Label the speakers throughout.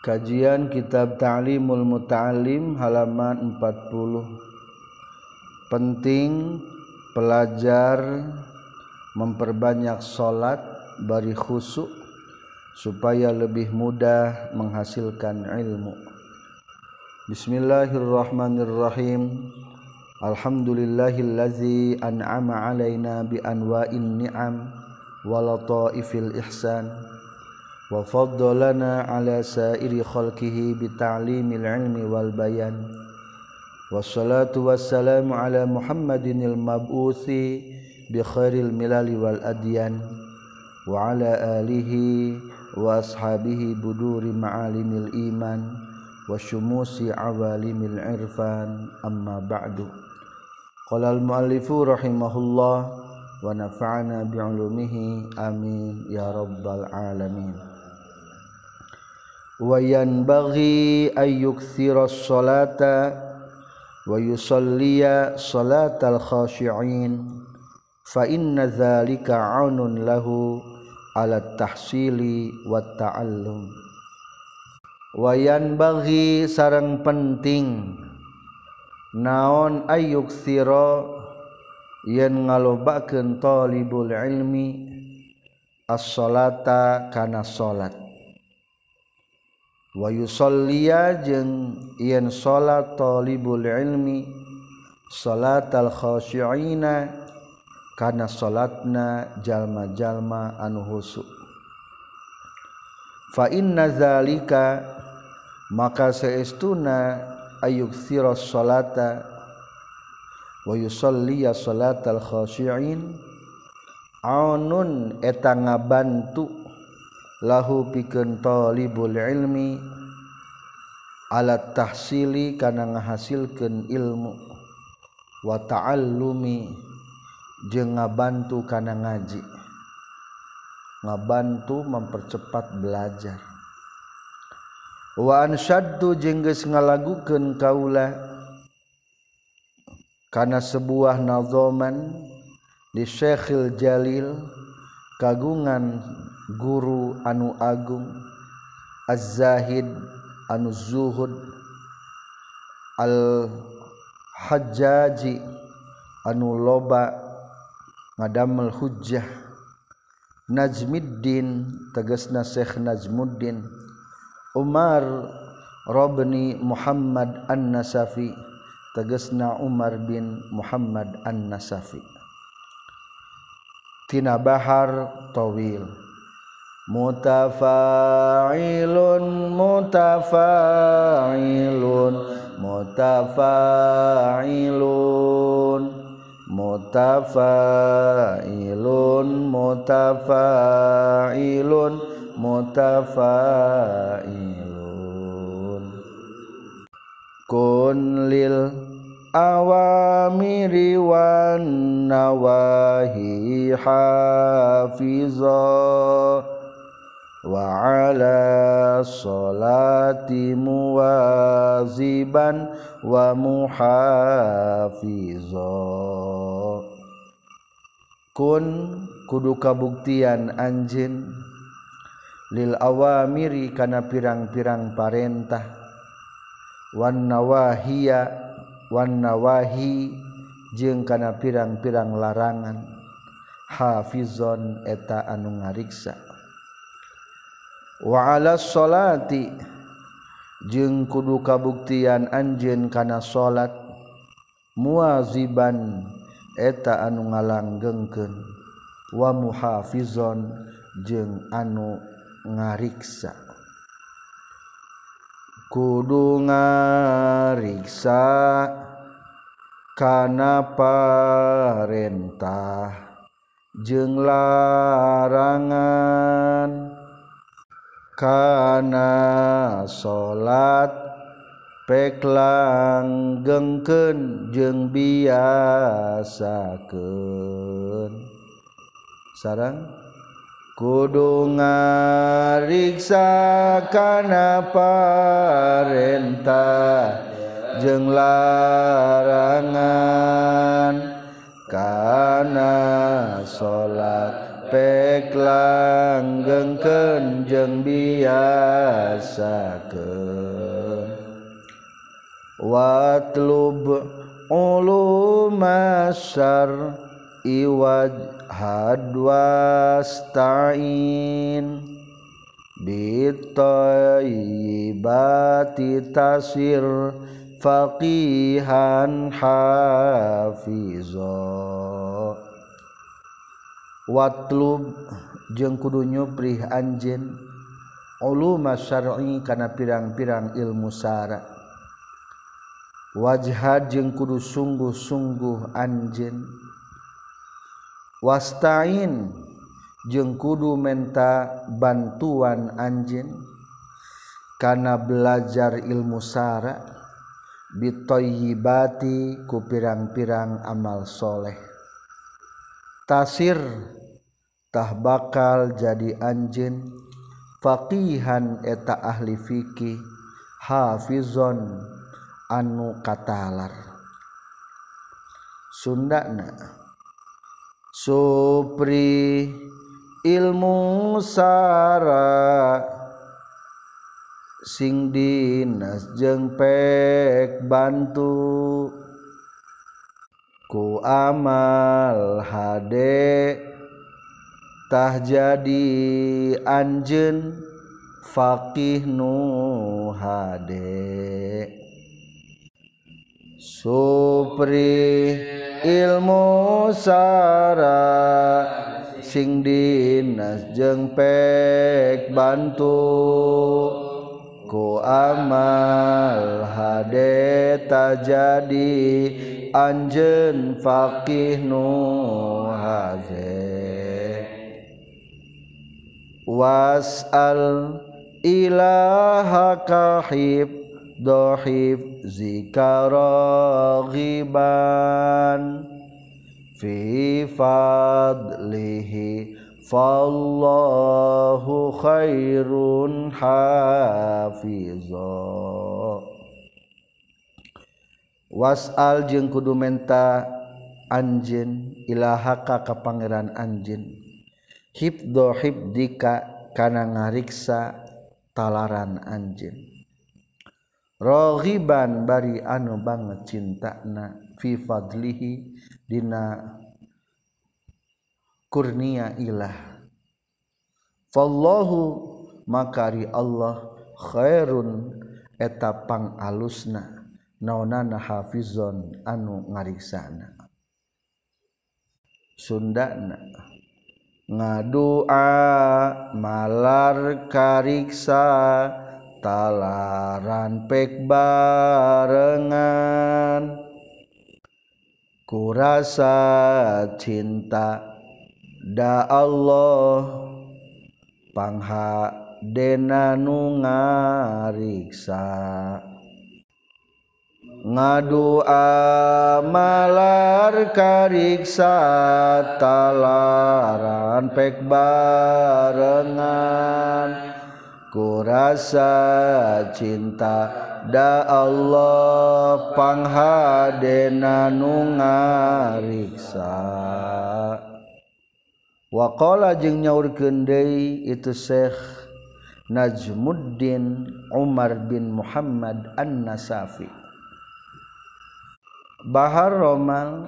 Speaker 1: Kajian Kitab Ta'limul Muta'alim halaman 40 Penting pelajar memperbanyak sholat bari khusuk supaya lebih mudah menghasilkan ilmu. Bismillahirrahmanirrahim. Alhamdulillahillazi an'ama alaina bi anwa'in ni'am wa lataifil ihsan وفضلنا على سائر خلقه بتعليم العلم والبيان. والصلاة والسلام على محمد المبعوث بخير الملل والأديان وعلى آله وأصحابه بدور معالم الإيمان وشموس عوالم العرفان. أما بعد قال المؤلف رحمه الله ونفعنا بعلومه آمين يا رب العالمين. wayan bagi ayyuktsiras salata wa yusalliya salatal khashi'in. Fa inna zalika 'aunun lahu ala tahsili wa ta'allum. Wayan bagi sarang penting naon ayyuksira yen ngalobakeun talibul ilmi as-salata kana salat. wayulia jeung yen salat tholibul ilmi salat alkhosina kana salatna jalma-jalma anu husu. Fa inna zalika maka seestuna ayuk siros salata wa yusalliya salatal khashi'in aunun eta ngabantu lahu pikeun talibul ilmi ala tahsili kana ngahasilkeun ilmu wa ta'allumi jeung ngabantu kana ngaji. Ngabantu mempercepat belajar. Wa ansyaddu jeung geus ngalagukeun kaula kana sebuah nazoman di Syekhil Jalil kagungan guru anu Agung azzahid anu zuhud al Hajaji anu loba ngadamel hujjah. Najmiddin tegesna Syekh Najmuddin. Umar Robni Muhammad An-Nasafi tegesna Umar bin Muhammad An-Nasafi. Tina Bahar Tawil. mutafailun mutafailun mutafailun mutafailun mutafailun mutafailun. Kun lil awamiri wan nawahi hafizah وعلى صلاتي مواظبا ومحافظا. Kun kudu kabuktian anjin lil awamiri kana pirang-pirang parentah. Wan nawahiya wan nawahi jeung kana pirang-pirang larangan. Hafizon eta anu ngariksa. waala salati jeung kudu kabuktian anjin kana salat muaziban. Eta anu ngalanggengkeun. Wa muhafizon. Jeung anu ngariksa. Kudu ngariksa kana parentah. Jeung larangan kana salat peklang gengken jeung biasakeun. Sarang kudu ngariksa kana parentah jeung larangan kana salat pek langgengkeun biasa ke watlub ulumasar iwaj hadwasta'in. Bitayibati tasir faqihan hafizah watlub jeung kudu nyuprih anjeun uluma syar'i kana pirang-pirang ilmu sara. Wajhad jeung kudu sungguh-sungguh anjeun. Wastain jeung kudu menta bantuan anjeun kana belajar ilmu sara. Bitoyibati ku pirang-pirang amal soleh tasir tah bakal jadi anjin faqihan eta ahli fikih hafizon anu katalar. Sundana Supri ilmu sara sing dinas jeung pek bantu. ku amal hadetah jadi Anjen Faqih nu hade Supri ilmu sara sing dinas jeung pek bantu. ku amal hadeta jadi anjen faqih nu haze was'al ilahaka hib dohib zikaragiban fi fadlihi fallahu khairun hafizo wasal jeung kudu menta anjeun ilahaka ka pangeran anjeun. Hibdo hibdika kana ngariksa talaran anjeun. Rohiban bari anu banget cintana fi fadlihi dina kurnia ilah. Fallahu makari Allah khairun eta pang alusna naonana hafizon anu ngariksana. Sundana. Ngadua malar kariksa talaran pek barengan. Kurasa cinta da Allah pangha dena nu ngariksa. Ngadu amalar kariksa talaran pek barengan. Kurasa cinta da Allah pangha dena nu ngariksa. wakola jeung nyaur kendai itu Syekh Najmuddin Umar bin Muhammad An-Nasafi. Bahar Romal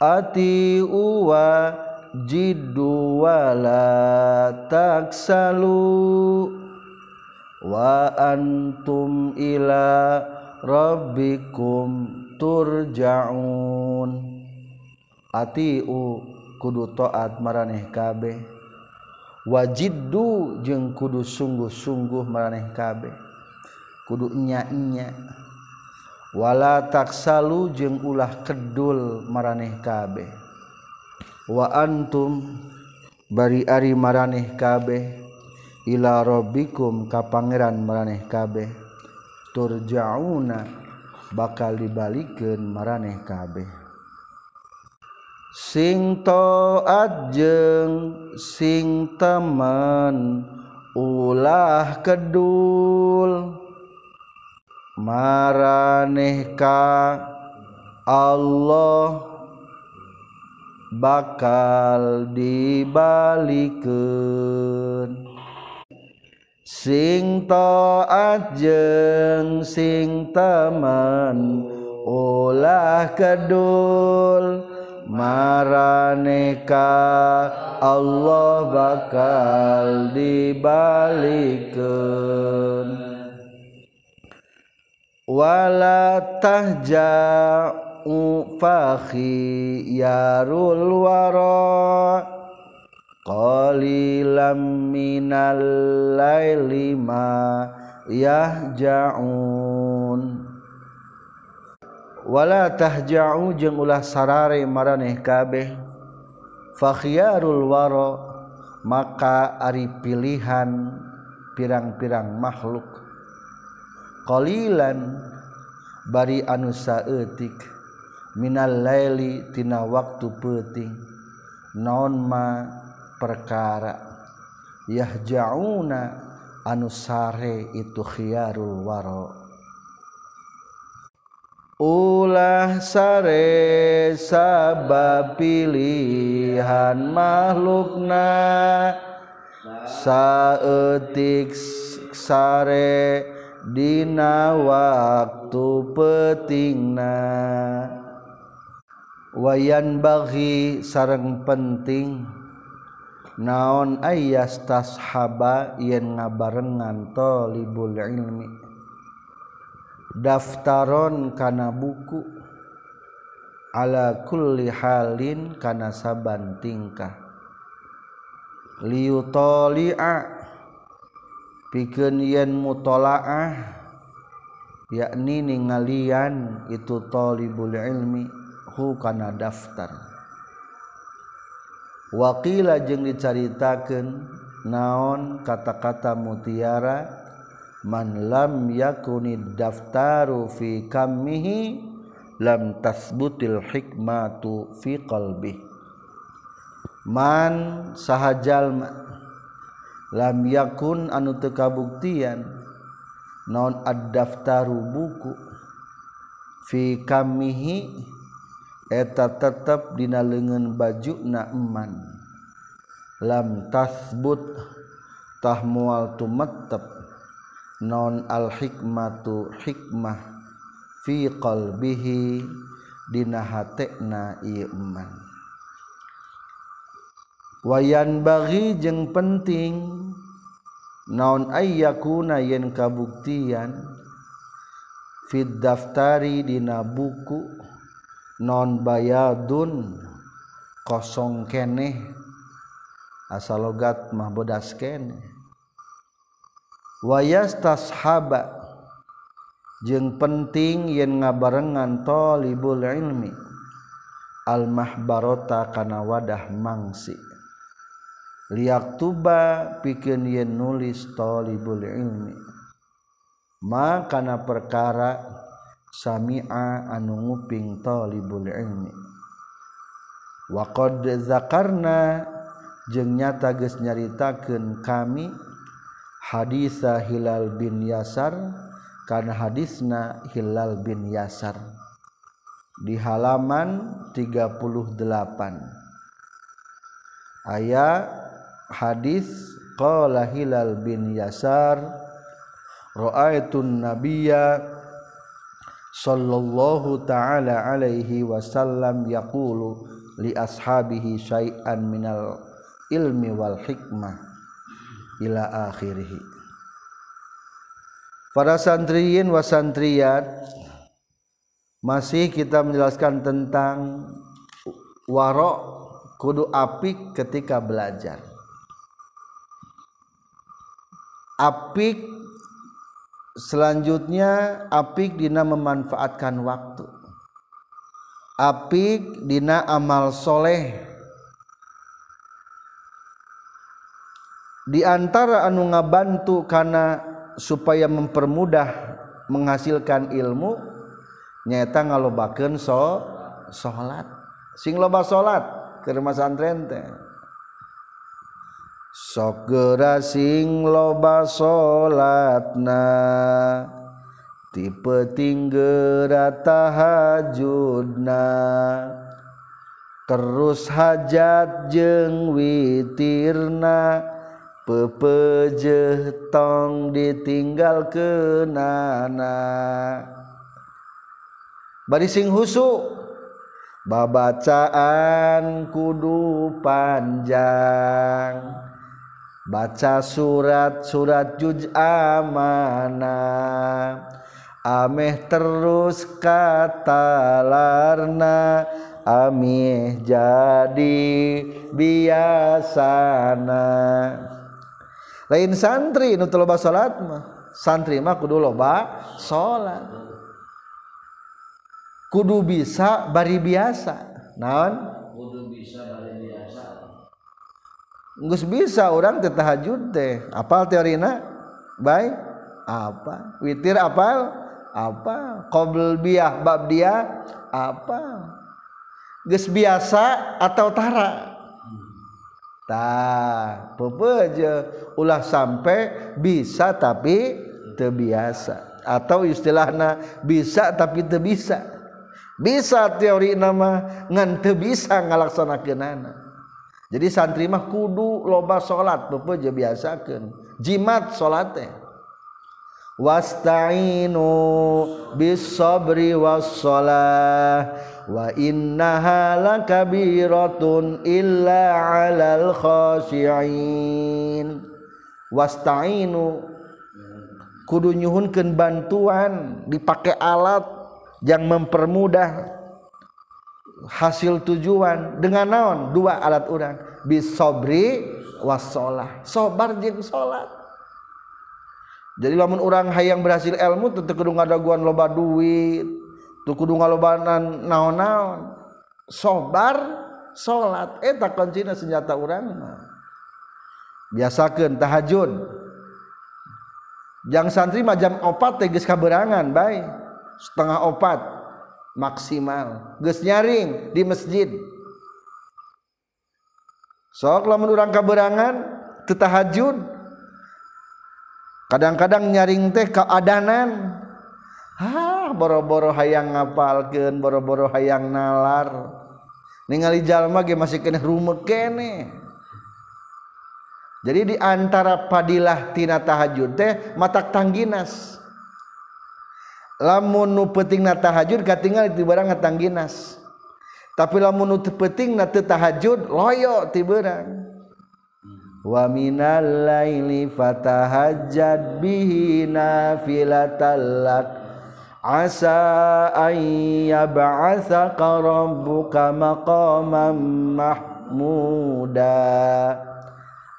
Speaker 1: Ati uwa jiddu wala taksalu wa antum ila rabbikum turja'un. Ati u kudu toat maraneh kabeh wajiddu jeung kudu sungguh-sungguh maraneh kabeh kudu nya-nya. Wala taksalu jeung ulah kedul maraneh kabeh wa antum bari ari maraneh kabeh ila rabbikum ka pangeran maraneh kabeh turjauna bakal dibalikeun maraneh kabeh sing taat jeung sing temen ulah kedul. Maraneh ka Allah bakal dibalikeun sing taat jeung sing temen ulah kedul maraneka Allah bakal dibalikkan. Wala tahja'u fakhi yarul wara qalilam minal laili ma yahja'un walatahja'u jeung ulah sarare maraneh kabeh. Fakhyarul waro maka ari pilihan pirang-pirang makhluk. Qalilan bari anu saeutik minal laili tina waktu peuting naon ma perkara. Yahjauna anu sare itu khiyarul waro' ulah sare sabab pilihan makhlukna. Saeutik sare dina waktu petingna wayan bagi sareng penting. Naon ayas tashaba yen ngabarengan tolibul ilmi. daftaron kana buku. Ala kulli halin kana saban tingkah. Liutoli'a pikeun yen mutolaah yakni ningalian itu talibul ilmi hu kana daftar. Waqila jeung dicaritakeun naon kata-kata mutiara man lam yakuni daftaru fi kamihi lam tasbutil hikmatu fi qalbi man sahajal lam yakun anu teu kabuktian naon ad-daftaru buku fi kamihi eta tetep dina leungeun bajuna eman. Lam tasbut tah moal tumattep non al-hikmatu hikmah fi qalbihi dina hatena ieu iman wayan bagi jeung penting naon ayyakuna yen kabuktian fid daftari dina buku non bayadun kosong keneh asalogat mah bodas keneh. wayas tashaba jeung penting yen ngabarengan talibul ilmi almahbarota kana wadah mangsi. Liak tuba pikeun yen nulis talibul ilmi. Ma kana perkara sami'a anu nguping talibul ilmi. Wa qad zakarna jeung nyata geus nyaritakeun kami hadisa Hilal bin Yasar karena hadisna Hilal bin Yasar di halaman 38 ayat hadis qala Hilal bin Yasar ra'aitun nabiyya sallallahu ta'ala alaihi wasallam yaqulu li ashabihi syai'an minal ilmi wal hikmah. Ila akhirih. Para santriyin wasantriyat masih kita menjelaskan tentang warok kudu apik ketika belajar. Apik selanjutnya apik dina memanfaatkan waktu. Apik dina amal soleh diantara anu ngabantu karena supaya mempermudah menghasilkan ilmu nyata ngalobakeun so salat sing loba salat ke rumah santren teh. Sok gera sing loba salatna tipe tinggera tahajudna. Terus hajat jeng witirna pepejetong ditinggal ke nana. Bari sing husu babacaan kudu panjang. Baca surat-surat juj amana. Ameh terus katalarna amih jadi biasana lain santri nu teu loba salat mah. Santri mah kudu loba salat. Kudu bisa bari biasa. Naon?
Speaker 2: Kudu bisa bari biasa.
Speaker 1: Geus bisa urang teh tahajud teh. Apal teorina? Baik apa? Witir apal? Apa? Qabl biah bab dia? Apa? Geus biasa atau tara? tah pebeje ulah sampai bisa tapi terbiasa. Atau istilahnya bisa tapi teu bisa bisa teori nama ngan bisa ngalaksanakeunana. Jadi santri mah kudu loba salat pepeje biasakeun. Jimat salat teh wasta'inu bis sabri was salah wa innaha lakabiratun illa 'alal khashi'in. Wasta'inu. Kudu nyuhunkeun bantuan dipakai alat yang mempermudah hasil tujuan. Dengan naon? Dua alat urang. Bisobri wasolah sobar jeung salat jadi lamun orang hayang berhasil ilmu tentu kudu ngadaguan loba duit. tuh kudu ngalobanan naon-naon. Sobar salat eta eh, kuncina senjata urang mah. Biasakeun tahajud. Jang santri mah jam 4 teh geus kaberangan bae. Setengah opat maksimal. Geus nyaring di masjid. Sok lamun urang kaberangan teu tahajud. Kadang-kadang nyaring teh kaadanan ah boro-boro hayang ngapalkeun boro-boro hayang nalar. Ningali jalma ge masih kena rumek kene. Jadi di antara padilah tina tahajud teh matak tangginas. Lamun nu pentingna tahajud katingal di barang tangginas. Tapi lamun nu penting na teu tahajud loyo ti barang wa minal laili fatahajjad bihi nafilatal lak. Asa an yab'atsaka rabbuka maqaman mahmuda.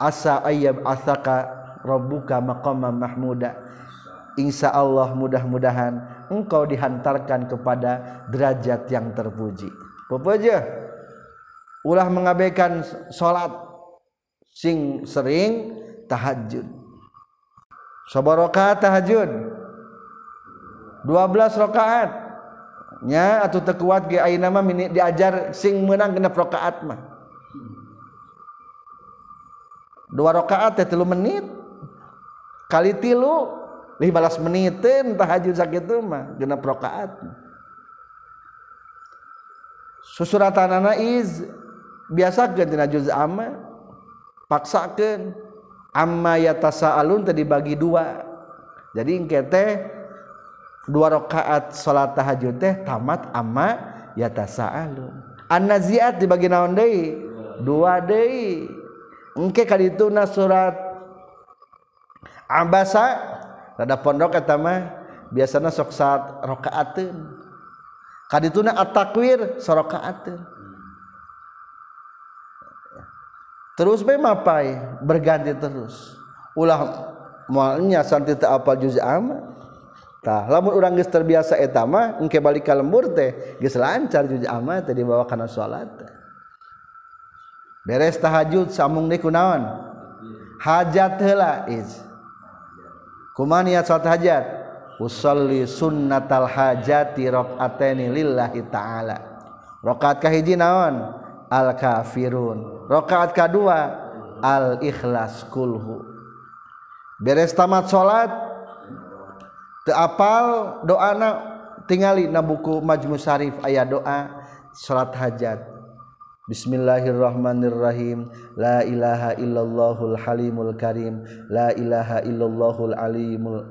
Speaker 1: Asa ayyab asaka rabbuka maqaman mahmuda. Insya Allah mudah-mudahan engkau dihantarkan kepada derajat yang terpuji. Pepeje ulah mengabaikan sholat sing sering tahajud. Sabar rakaat tahajud 12 rakaat. Nya atau tekuat ge ayeuna mah diajar sing menang genep rakaat mah. Dua rakaat teh 3 menit. Kali tilu 15 menit tahajud sakit sakitu mah genep rakaat susuratanana iz biasa tina juz amma paksakeun. Amma yatasaalun tadi bagi dua. Jadi engke teh dua rakaat salat tahajud teh tamat amma yatasaalun. An naziat dibagi naon deui? Dua deui. Engke kadituna surat abasa rada pondok eta mah biasana sok saat rakaateun kadituna at-takwir sarakaateun terus bae mapai berganti terus. Ulah moalnya santi teu apal juz amma tah lamun urang geus terbiasa eta mah engke balik ka lembur teh geus lancar juz amma teh dibawa kana salat beres tahajud samung deui kunaon hajat heula iz kumaha niat salat hajat? Usolli sunnatal hajati rakaataini lillahi ta'ala. Rakaat kahiji naon? Al kafirun. Rakaat kadua al ikhlas kulhu. Beres tamat salat teapal doa doana tingali na buku Majmu Syarif ayat doa salat hajat. Bismillahirrahmanirrahim. La ilaha illallahul halimul karim. La ilaha illallahul alimul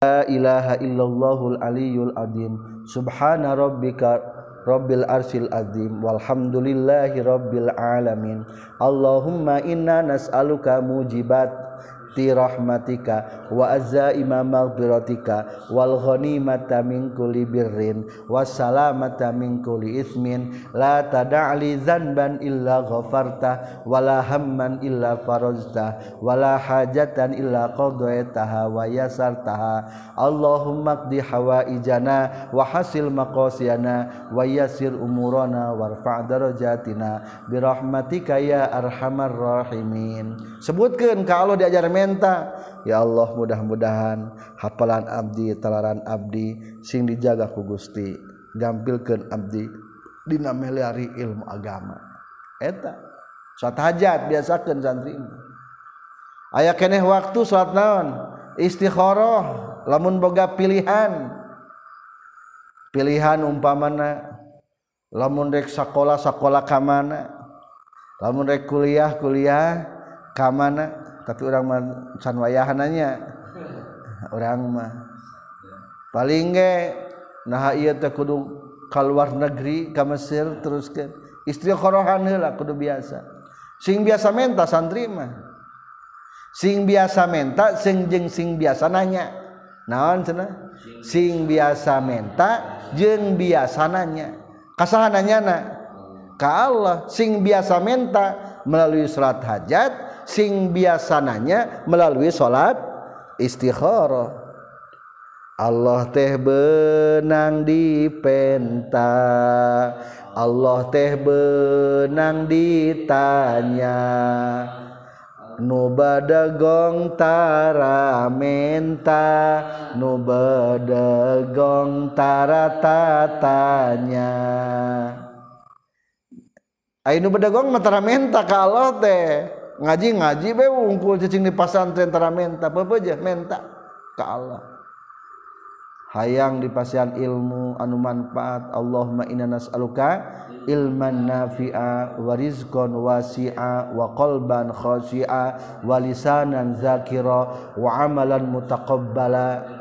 Speaker 1: La ilaha illallahul aliyul adim. Subhana rabbika Rabbil arsil azim. Walhamdulillahi rabbil alamin. Allahumma inna nas'aluka mujibat. Rahmatika wa azza imam birotika wal ghanimata min kulli birrin wassalamata min kulli ismin. La tada'li dzanban illa ghafarta wala hamman illa farazta wala hajatan illa qadaitaha wa yasartaha Allahumma qdi hawaijana wa hasil maqasyana wa yassir umurana warfa' darajatina. Bi rahmatika ya arhamar rahimin. Sebutkeun ka Allah diajar menta ya Allah mudah-mudahan hafalan abdi talaran abdi sing dijaga ku Gusti gampilkeun abdi dina melihari ilmu agama. Eta salat hajat biasakeun santri aya keneh waktu salat naon? Istikharah lamun boga pilihan. Pilihan umpamana lamun rek sekolah sekolah kamana lamun rek kuliah kuliah kamana tapi orang mah can wayahananya. Orang mah. Paling ge nah ieu teh kudu keluar negeri ka Mesir terus ke istri korohan heula kudu biasa. Sing biasa menta santri mah. Sing biasa menta sing jeung sing biasa nanya. Naon cenah? Sing biasa menta jeung biasa nanya. Kasahananya na ka Allah sing biasa menta melalui surat hajat sing biasananya melalui salat istikharah. Allah teh benang di penta. Allah teh benang ditanya nu badagong tara menta? Nu badagong tara tatanya? Ayo nu badagong tara menta ka Allah teh ngaji-ngaji be wungkul cacing di pasantren tara menta pepeje menta. Ka Allah. Hayang di pasian ilmu anu manfaat Allahumma inna nas'aluka ilman nafi'a wa rizqan wasi'a wa qalban khashi'a wa lisanan zakira wa amalan mutaqabbala.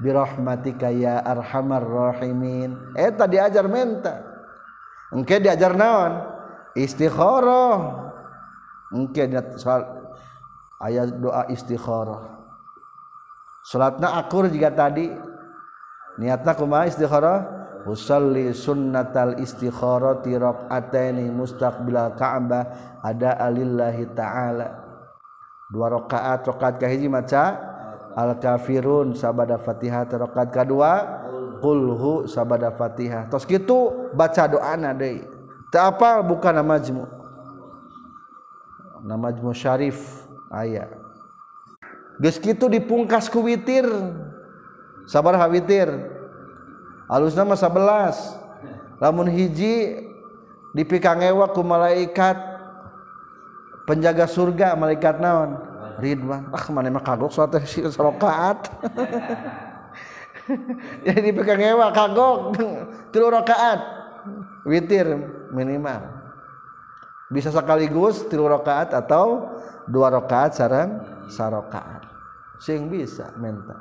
Speaker 1: Birahmatika ya arhamar rahimin. Eh, Eta diajar menta. Engke diajar naon? Istikharah. Mungkin ayat doa istikharah. Salatna akur jika tadi. Niatna kumaha istikharah? Usalli sunnatal istikharati raqataini mustaqbilal ka'bah ada alillahi ta'ala. Dua rakaat rakaat kahiji maca al kafirun sabada fatihah. Rakaat kedua qulhu sabada fatihah. Tos kitu baca doana deui. Teu apal bukan majmu' nama musyarif ayah ah, geus kitu dipungkas ku witir. Sabar ha witir. Alusna mah 11 lamun hiji dipikangewa ku malaikat. Penjaga surga malaikat naon? Ridwan. Ah mana mah kagok suatu serokaat jadi dipikangewa kagok. Tilu rakaat witir minimal. bisa sekaligus tilu rakaat atau dua rakaat sarang sarakaat sing bisa menta.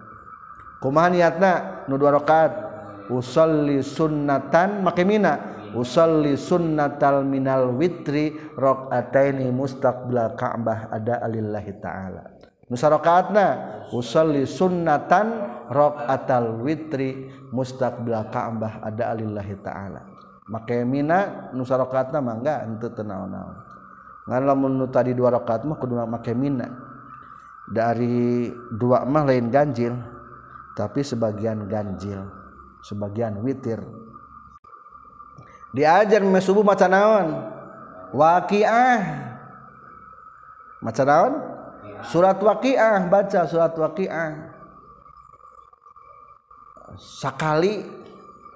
Speaker 1: Kumaha niatna nu dua rakaat? Usolli sunnatan make mina. Usolli sunnatal minal witri rakaataini mustaqbil ka'bah ada alillahi taala. Nu sarakaatna usolli sunnatan rakaatal witri mustaqbil ka'bah ada alillahi taala. Make mina nu sarakaatna mangga henteu teu naon-naon. Ngan lamun nu tadi dua rakaat mah kudu make mina. Dari dua mah lain ganjil tapi sebagian ganjil sebagian witir. Diajar me subuh maca naon? Waqiah. Maca naon? Surat waqiah baca surat waqiah. Sakali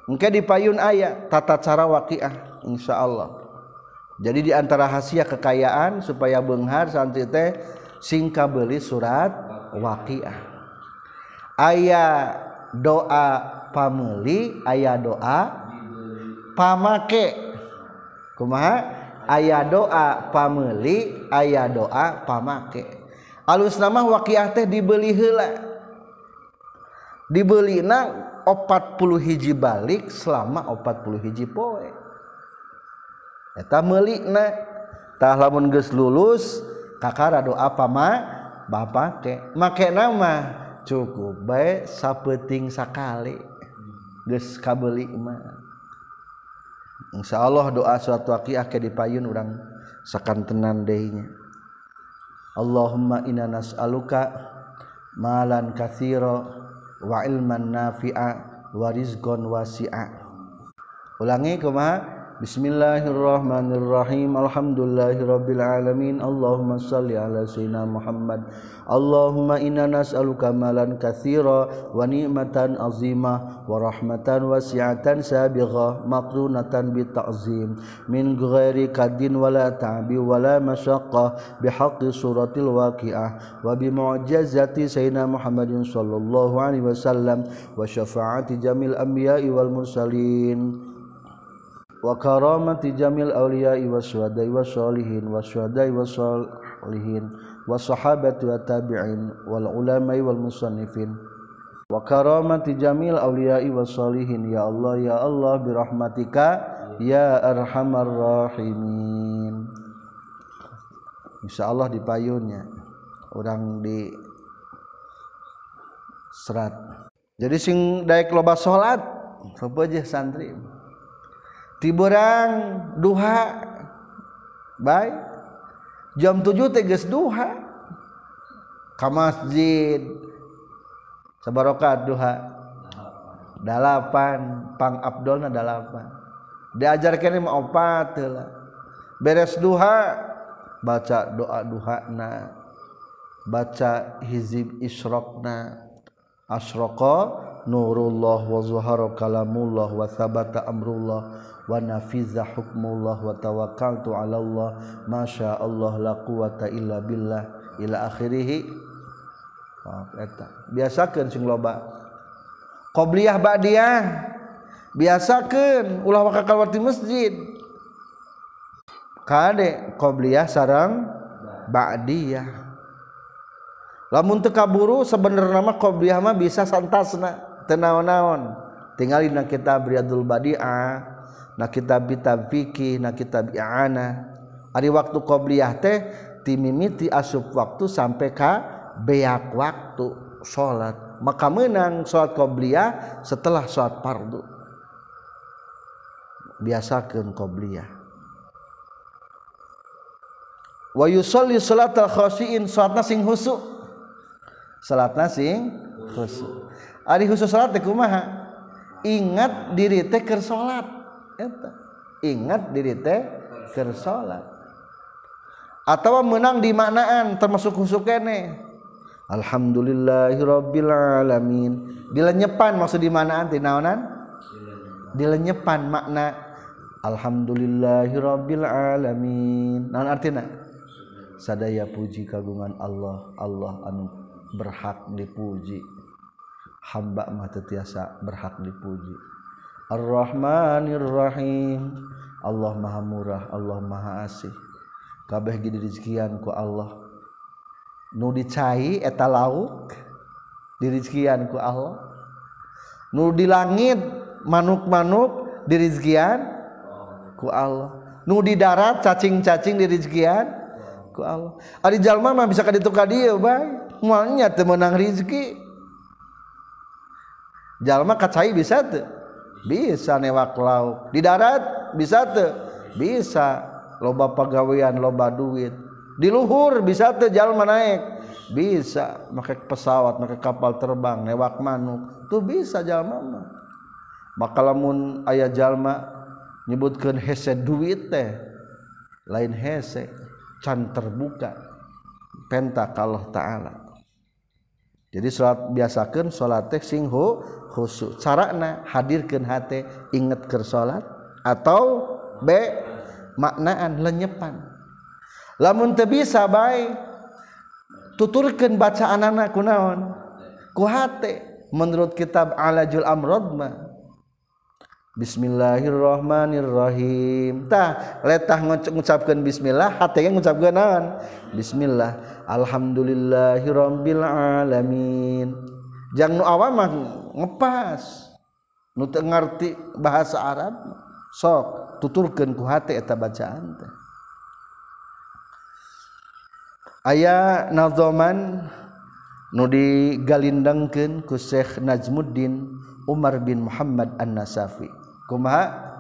Speaker 1: Engke di payun ayat tata cara waqiah insya Allah. Jadi di antara hasia kekayaan supaya benghar santri teh singka beli surat waqiah. Ayah doa pameli, ayah doa pamake. Kumaha? Ayah doa pameli, ayah doa pamake. Alus nama waqiah teh dibeli heula. Dibeli nang opat puluh hiji balik selama opat puluh hiji poe. Eta melikna tah lamun geus lulus kakara doa pama bapak teh make nama cukup baik sapeting sakali geus kabeli mah. Insya Allah doa suatu akiah ke dipayun orang sakantenan dehnya Allahumma inna nas'aluka malan katsira wa ilman nafi'a wa rizqan wasi'a. Ulangi kumaha Alhamdulillahirabbil alamin Allahumma shalli ala sayyidina Muhammad Allahumma inna nas'aluka malan katsira wa ni'matan azimah wa rahmatan wasi'atan sabighah maqrunatan bi ta'zim min ghairi kadin wala ta'bi wala masyaqqah bihaqqi suratil waqi'ah wa bi mu'jizati sayyidina Muhammadin sallallahu alaihi wasallam wa syafaati jamil anbiya'i wal mursalin wa karamati jamil awliya'i waswadai wassalihin waswadai wassalihin wassahabati wa tabi'in wal ulama'i wal musannifin. Wa karamati jamil awliya'i wassalihin ya Allah ya Allah birahmatika ya arhamar rahimin. Insyaallah di payunnya orang di serat. Jadi sing daek loba salat sapa aja santri tiburang duha. Baik jam 7 teges duha. Ke masjid. Sebarokat duha. Dalapan pang abdolna dalapan. Diajarkan mah opat lah. Beres duha baca doa duhana. Baca hizib isrokna. Asroko Nurullah wazuharo kalamullah wasabata amrullah wanafiza hukmullah watawakal tu Allah. Masya Allah la quwata illa billah. Ila akhirihi oh, eta. biasakan sing loba. Qobliyah ba'diyah. Biasakan ulah wakakal di masjid. Kade qobliyah sarang ba'diyah. Lamun teu kaburu sebenarnya mah qobliyah mah bisa santasna. Teu naon-naon tinggalin kitab Riyadul Badi'ah na kitab kitab fikih na kitab i'ana ari waktu qobliyah teh timimiti asup waktu sampai ka beak waktu salat maka menang salat qobliyah setelah salat fardu. Biasakeun qobliyah. Wa yusalli salatal khashiin salatna sing khusyuk. Salatna sing khusyuk Ari khusus salat teh kumaha? Ingat diri teh keur salat. Eta. Ingat diri teh keur salat. Atau menang di maknaan termasuk khusus kene. Alhamdulillahirabbil alamin. Dilenyepan maksud di manaan teh naonan? Dilenyepan makna Alhamdulillahirabbil alamin. Naon artina? Sadaya puji kagungan Allah, Allah anu berhak dipuji. hamba mah tiasa berhak dipuji. Ar-Rahmanirrahim. Allah Maha Murah Allah Maha Asih. Kabeh gini rizkian ku Allah. Nu dicai eta lauk dirizkian ku Allah. Nu di langit manuk-manuk dirizkian ku Allah. Nu di darat cacing-cacing dirizkian ku Allah. Ari jalma mah bisa ka ditukar dieu bae moalnya teu meunang rezeki jalma kacai bisa tuh bisa newak lauk. Di darat bisa tuh bisa. Loba pegawaian loba duit. Di luhur bisa tuh jalma naik bisa. Pakai pesawat pakai kapal terbang newak manuk. Tuh bisa jalma mah. Maka lamun ayah jalma nyebutkan hese duit teh lain hese can terbuka. Penta Allah ta'ala. jadi salat biasakan salat teh sing khusyuk carana hadirkeun hate inget keur salat atau b maknaan lenyepan. Lamun teu bisa bae tuturkeun bacaan anak kunaon? Ku hate menurut kitab Alajul Amrod mah. Bismillahirrahmanirrahim. Tah letah ngucapkan Bismillah hati yang ngucapkan naon Bismillah alhamdulillahirabbil alamin jangan nu awam mah ngepas. Nu ngerti bahasa Arab sok tuturkan ku hate eta bacaan teh. Aya nazoman nu digalindengkeun ku Syekh Najmuddin Umar bin Muhammad An-Nasafi. Kumaha?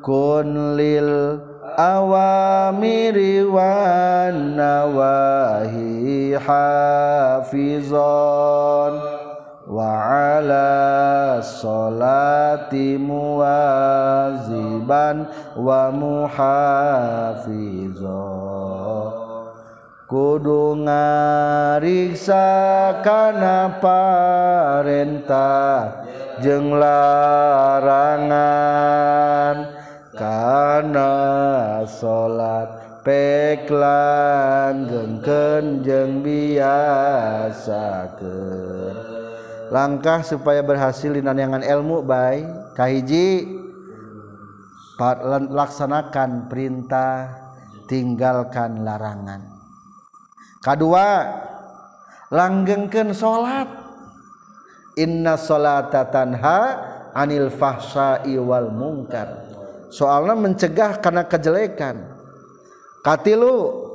Speaker 1: Kun lil awamiri wan nawahi hafizan wa sholati muwaziban wa muhafizah kudu ngariksa kana parentah jeung larangan kana salat peklan gengkeun jeung biasakeun langkah supaya berhasil di nanyangan ilmu baik kahiji laksanakan perintah tinggalkan larangan. Kedua langgengkan salat inna salata tanha anil fahsya'i wal mungkar soalnya mencegah karena kejelekan. Katilu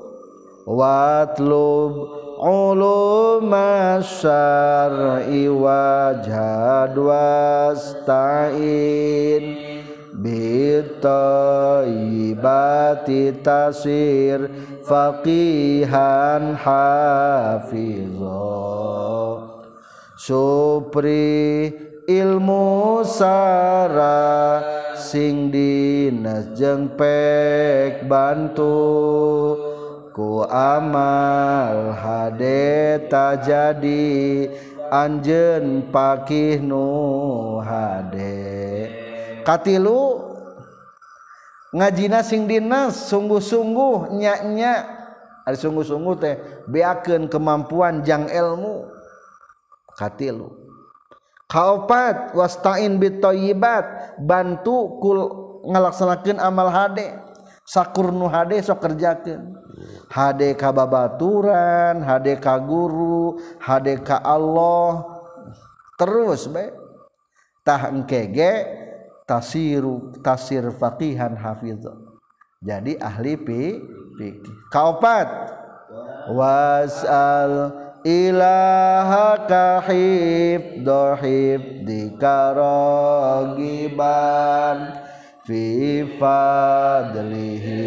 Speaker 1: watlub uluma syar'i wajhad wasta'in bitayyibati tasir faqihan hafizah Supri ilmu Sara sing dinas jeung pek bantu. Ku amal hadeta jadi anjen pakih nu hade. Katilu ngajina sing dinas sungguh-sungguh nyak-nyak. Ada sungguh-sungguh teh beakeun kemampuan jang ilmu katilu kaopat wastain bitoyibat. Bantu kul ngelaksanakan amal hade. Sakur nu hade sok kerjakan hade ka babaturan hade ka guru hade ka Allah. Terus be. Tah engkege tasiru tasir faqihan hafidh jadi ahli pi kaopat wasal ilahakahhib dhohib dikarogiban. Fi fadlihi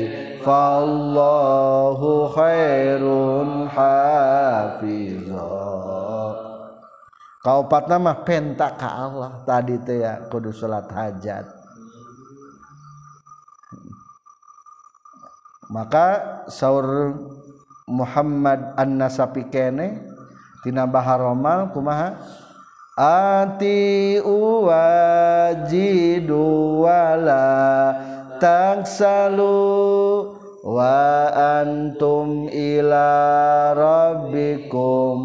Speaker 1: fallahu khairun hafizah kaupat nama penta ka Allah. Tadi teh ya kudu salat hajat. Maka saur Muhammad annasapi kene tina baharomal kumaha? Ati uwajidu wala taksalu wa antum ila rabbikum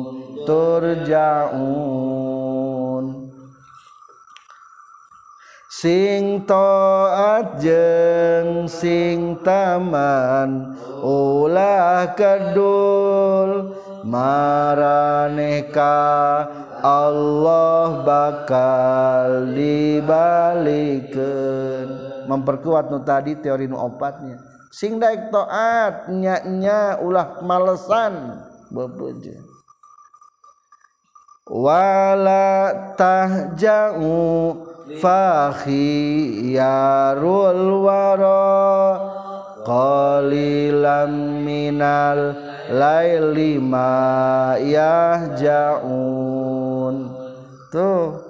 Speaker 1: turja'un. Sing taat jeng sing taman ulah kedul maraneka Allah bakal dibalikan memperkuat nu tadi teori nu opatnya. Sing daik toat nya nya ulah malesan. Bebeje wala tahja'u fakhiyarul wara qalilan minal laili ma yahjaun. Tuh.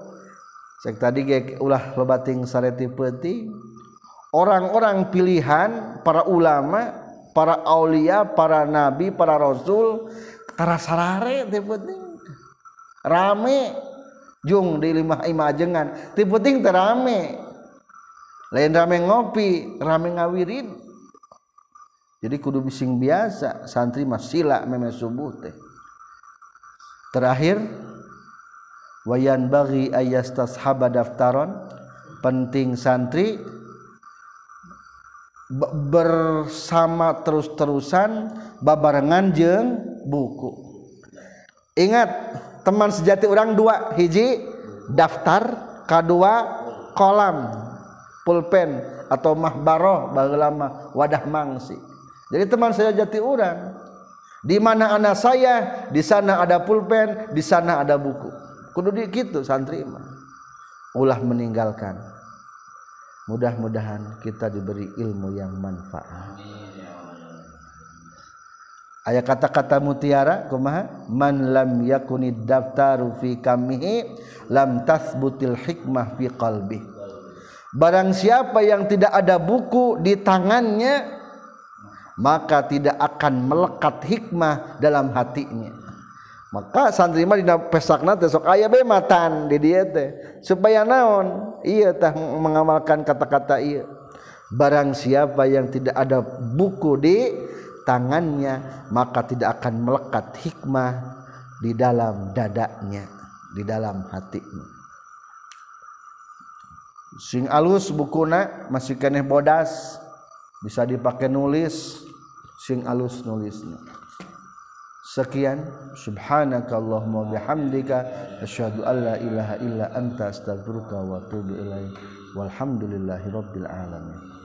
Speaker 1: Cek tadi ge ulah lobating sareti peuting orang-orang pilihan para ulama para aulia para nabi para rasul tara sarare teh penting. Rame. Jung di lima imajengan teh penting teh rame. Lain rame ngopi rame ngawirin jadi kudu bising biasa santri mah sila meme subuh teh. Terakhir wayan bagi ayastashaba daftaron penting santri bersama terus-terusan babarengan jeng buku. Ingat teman sejati orang dua hiji daftar kedua kolam pulpen atau mahbaroh bagi lama wadah mangsi jadi teman saya jati orang. Di mana anak saya di sana ada pulpen di sana ada buku. Kudu di gitu santri mah. Ulah meninggalkan. Mudah-mudahan kita diberi ilmu yang manfaat. Aya kata-kata mutiara kumaha? Man lam yakuni daftaru fi kamihi lam tasbutil hikmah fi qalbi barang siapa yang tidak ada buku di tangannya maka tidak akan melekat hikmah dalam hatinya. Maka santri mah dina pesakna teh sok aya bae matan di dieu teh. Supaya naon? Iya tah mengamalkan kata-kata iya. Barang siapa yang tidak ada buku di tangannya maka tidak akan melekat hikmah di dalam dadanya di dalam hatinya. Sing alus bukuna masih keneh bodas bisa dipakai nulis sing alus nulisnya sekian. Subhanakallahumma bihamdika. Asyhadu alla ilaha illa anta astaghfiruka wa atubu ilaik. Walhamdulillahirabbil alamin.